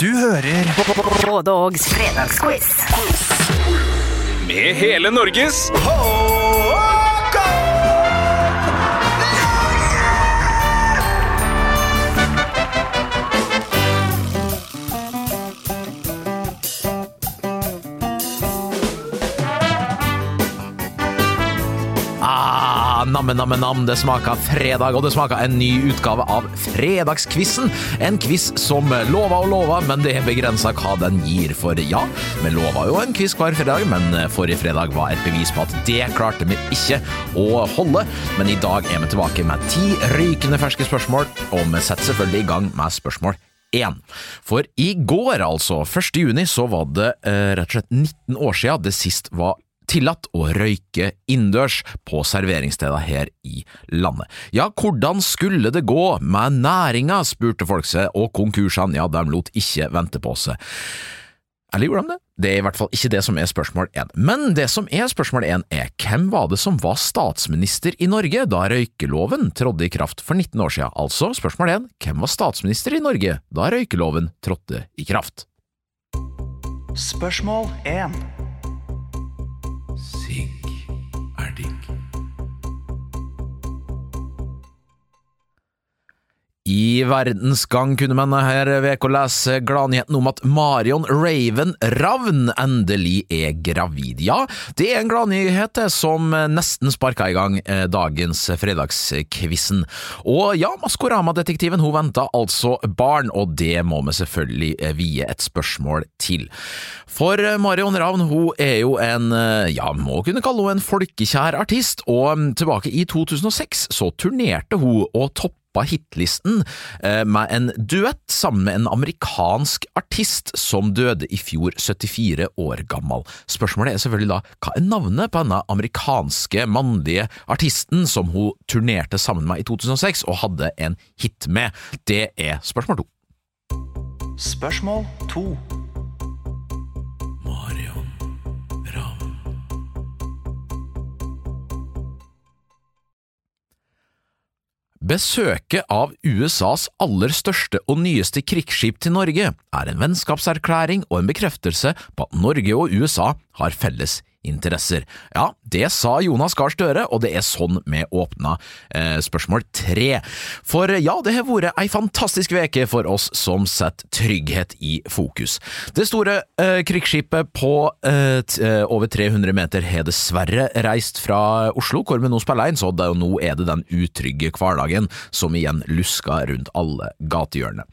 Du hører Både Ågs fredagsquiz. Med hele Norges Ah, namme, namme, nam. Det smaka fredag, og det smaka en ny utgave av Fredagskvissen. En quiz som lova og lova, men det er begrensa hva den gir. For ja, vi lova jo en quiz hver fredag, men forrige fredag var et bevis på at det klarte vi ikke å holde. Men i dag er vi tilbake med ti rykende ferske spørsmål, og vi setter selvfølgelig i gang med spørsmål 1. For i går, altså, 1. juni, så var det eh, rett og slett 19 år siden det sist var tillatt å røyke innendørs på serveringssteder her i landet. Ja, hvordan skulle det gå med næringa, spurte folk seg, og konkursene, ja, de lot ikke vente på seg. Eller gjorde de det? Det er i hvert fall ikke det som er spørsmål én. Men det som er spørsmål én er hvem var det som var statsminister i Norge da røykeloven trådte i kraft for 19 år siden? Altså spørsmål én, hvem var statsminister i Norge da røykeloven trådte i kraft? Spørsmål 1. I Verdens Gang kunne man her uka lese gladnyheten om at Marion Raven Ravn endelig er gravid. Ja, det er en gladnyhet som nesten sparka i gang eh, dagens fredagskvissen. Og ja, Maskorama-detektiven hun venta altså barn, og det må vi selvfølgelig eh, vie et spørsmål til. For eh, Marion Ravn hun er jo en, ja, må kunne kalle henne en folkekjær artist, og mm, tilbake i 2006 så turnerte hun og toppa hitlisten eh, med en duett sammen med en amerikansk artist som døde i fjor, 74 år gammel. Spørsmålet er selvfølgelig da, hva er navnet på denne amerikanske mannlige artisten som hun turnerte sammen med i 2006 og hadde en hit med? Det er spørsmål to. Spørsmål 2. Besøket av USAs aller største og nyeste krigsskip til Norge er en vennskapserklæring og en bekreftelse på at Norge og USA har felles interesser. Ja, det sa Jonas Gahr Støre, og det er sånn vi åpna eh, spørsmål tre. For ja, det har vært ei fantastisk veke for oss som setter trygghet i fokus. Det store eh, krigsskipet på eh, eh, over 300 meter har dessverre reist fra Oslo, hvor vi nå spiller inn, så det, nå er det den utrygge hverdagen som igjen lusker rundt alle gatehjørner.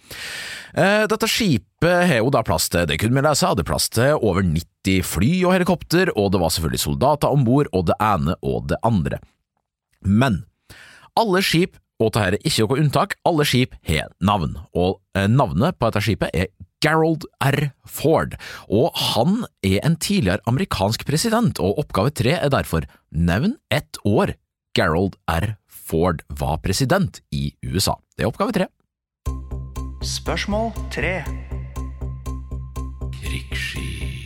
Eh, dette skipet har jo da plass til, det kunne vi lese, hadde plass til over 90 fly og helikopter, og det var selvfølgelig soldater om bord, og det ene og det andre. Men alle skip, og dette er ikke noe unntak, alle skip har navn, og eh, navnet på dette skipet er Gerald R. Ford, og han er en tidligere amerikansk president, og oppgave tre er derfor nevn ett år Gerald R. Ford var president i USA. Det er oppgave tre. Spørsmål 3. Krigsskip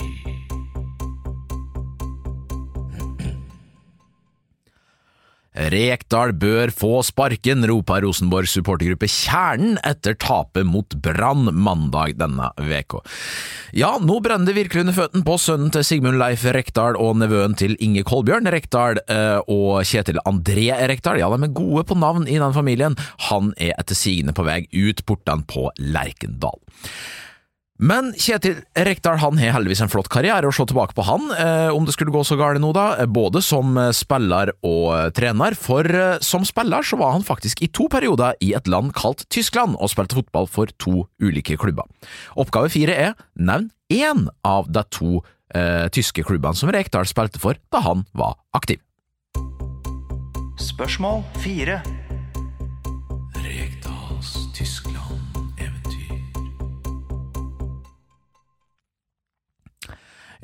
Rekdal bør få sparken, roper Rosenborgs supportergruppe Kjernen etter tapet mot Brann mandag denne veka. Ja, nå brenner det virkelig under føttene på sønnen til Sigmund Leif Rekdal og nevøen til Inge Kolbjørn Rekdal eh, og Kjetil André Rekdal. Ja, de er gode på navn i den familien. Han er etter sigende på vei ut portene på Lerkendal. Men Kjetil Rekdal han har heldigvis en flott karriere å se tilbake på han, eh, om det skulle gå så galt nå, da, både som spiller og eh, trener. For eh, som spiller så var han faktisk i to perioder i et land kalt Tyskland, og spilte fotball for to ulike klubber. Oppgave fire er nevn én av de to eh, tyske klubbene som Rekdal spilte for da han var aktiv. Spørsmål 4.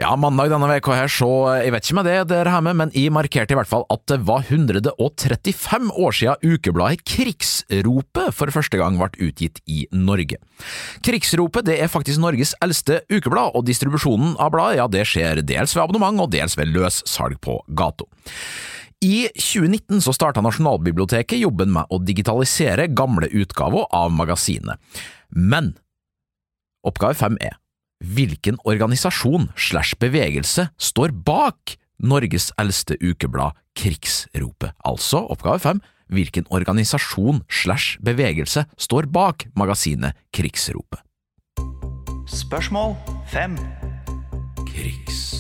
Ja, mandag denne veka her, så jeg vet ikke med det dere her med, men jeg markerte i hvert fall at det var 135 år siden ukebladet Krigsropet for første gang ble utgitt i Norge. Krigsropet det er faktisk Norges eldste ukeblad, og distribusjonen av bladet ja, det skjer dels ved abonnement og dels ved løssalg på gata. I 2019 så starta Nasjonalbiblioteket jobben med å digitalisere gamle utgaver av magasinet. Men Oppgave fem er Hvilken organisasjon slash bevegelse står bak Norges eldste ukeblad Krigsropet? Altså, oppgave fem, hvilken organisasjon slash bevegelse står bak magasinet Krigsropet? Spørsmål 5. Krigsropet.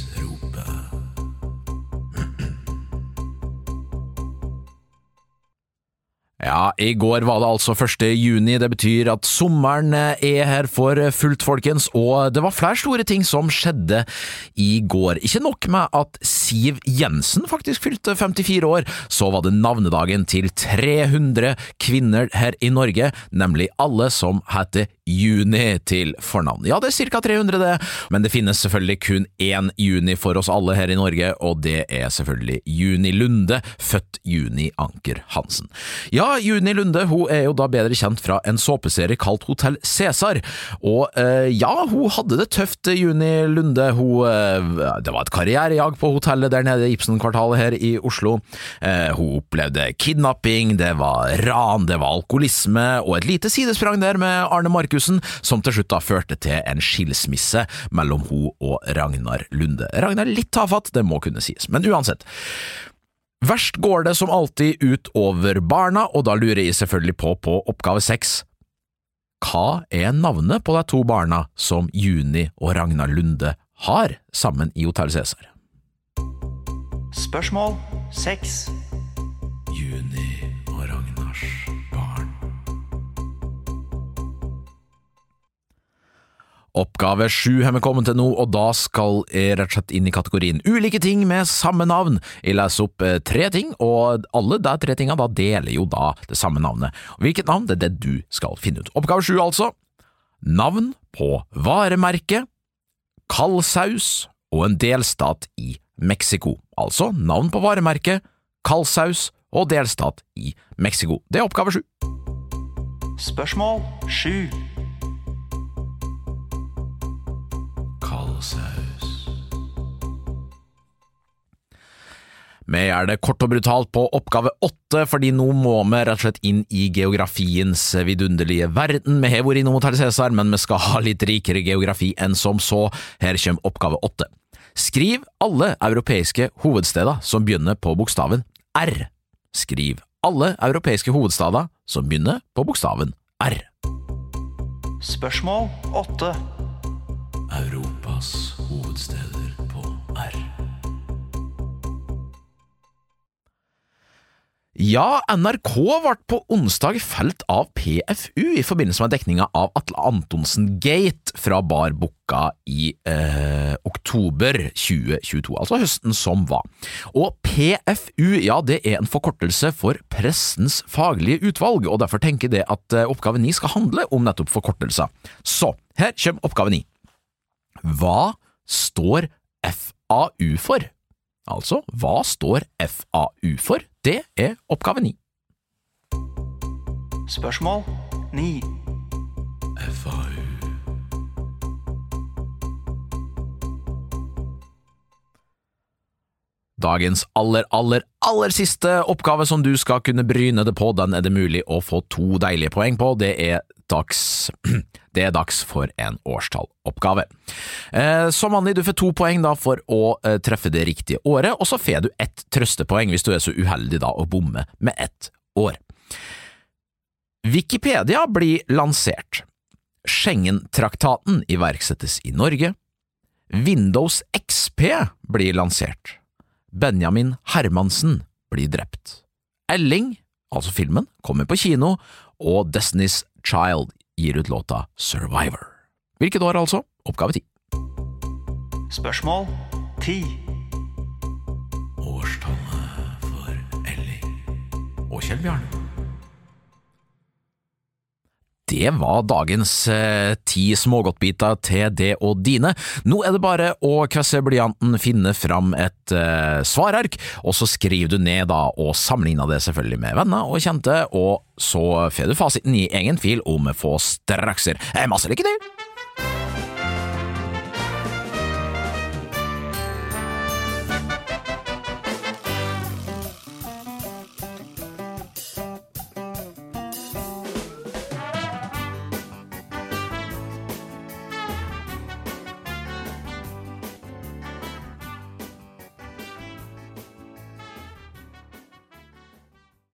Ja, i går var det altså 1. juni. Det betyr at sommeren er her for fullt, folkens. Og det var flere store ting som skjedde i går. Ikke nok med at Siv Jensen faktisk fylte 54 år, så var det navnedagen til 300 kvinner her i Norge, nemlig alle som heter Juni til fornavn. Ja, det er ca. 300, det, men det finnes selvfølgelig kun én Juni for oss alle her i Norge, og det er selvfølgelig Juni Lunde, født Juni Anker Hansen. Ja, Juni Lunde hun er jo da bedre kjent fra en såpeserie kalt Hotell Cæsar, og eh, ja, hun hadde det tøft, Juni Lunde. Hun, eh, det var et karrierejag på hotellet der nede i Ibsenkvartalet her i Oslo. Eh, hun opplevde kidnapping, det var ran, det var alkoholisme, og et lite sidesprang der med Arne Markussen, som til slutt da førte til en skilsmisse mellom hun og Ragnar Lunde. Ragnar litt tafatt, det må kunne sies, men uansett. Verst går det som alltid ut over barna, og da lurer jeg selvfølgelig på på oppgave seks. Hva er navnet på de to barna som Juni og Ragnar Lunde har sammen i Hotell Cæsar? Spørsmål 6. Juni Oppgave sju har vi kommet til nå, og da skal jeg rett og slett inn i kategorien ulike ting med samme navn. Jeg leser opp eh, tre ting, og alle de tre tingene da deler jo da det samme navnet. Hvilket navn det er det du skal finne ut. Oppgave sju, altså. Navn på varemerke, kaldsaus og en delstat i Mexico. Altså navn på varemerke, kaldsaus og delstat i Mexico. Det er oppgave sju. Spørsmål 7. Kaldsaus. Vi er det kort og brutalt på oppgave åtte, fordi nå må vi rett og slett inn i geografiens vidunderlige verden. Vi har vært innom Hotell Cæsar, men vi skal ha litt rikere geografi enn som så. Her kommer oppgave åtte. Skriv alle europeiske hovedsteder som begynner på bokstaven R. Skriv alle europeiske hovedsteder som begynner på bokstaven R. Spørsmål 8. Europas hovedsteder på R. Ja, NRK ble på onsdag felt av PFU i forbindelse med dekninga av Atle Antonsen Gate fra Bar Bukka i eh, oktober 2022, altså høsten som var. Og PFU, ja, det er en forkortelse for Pressens faglige utvalg, og derfor tenker jeg det at eh, oppgave 9 skal handle om nettopp forkortelser. Så, her kommer oppgave 9. Hva står FAU for? Altså, hva står FAU for? Det er oppgave 9. Spørsmål 9. FAU Dagens aller, aller, aller siste oppgave som du skal kunne bryne deg på, den er det mulig å få to deilige poeng på. Det er dags Det er dags for en årstall-oppgave. Eh, som vanlig, du får to poeng da for å eh, treffe det riktige året, og så får du ett trøstepoeng hvis du er så uheldig da å bomme med ett år. Wikipedia blir lansert. Schengen-traktaten iverksettes i Norge. Windows XP blir lansert. Benjamin Hermansen blir drept. Elling, altså filmen, kommer på kino, og Destiny's Child gir ut låta Survivor. Hvilket år, altså? Oppgave ti. Spørsmål 10. Årstallet for Elling og Kjell Bjarne. Det var dagens eh, ti smågodtbiter til det og dine. Nå er det bare å kvesse blyanten, finne fram et eh, svarark, og så skriver du ned da, og sammenligner det selvfølgelig med venner og kjente, og så får du fasiten i egen fil om få strakser. Masse lykke til!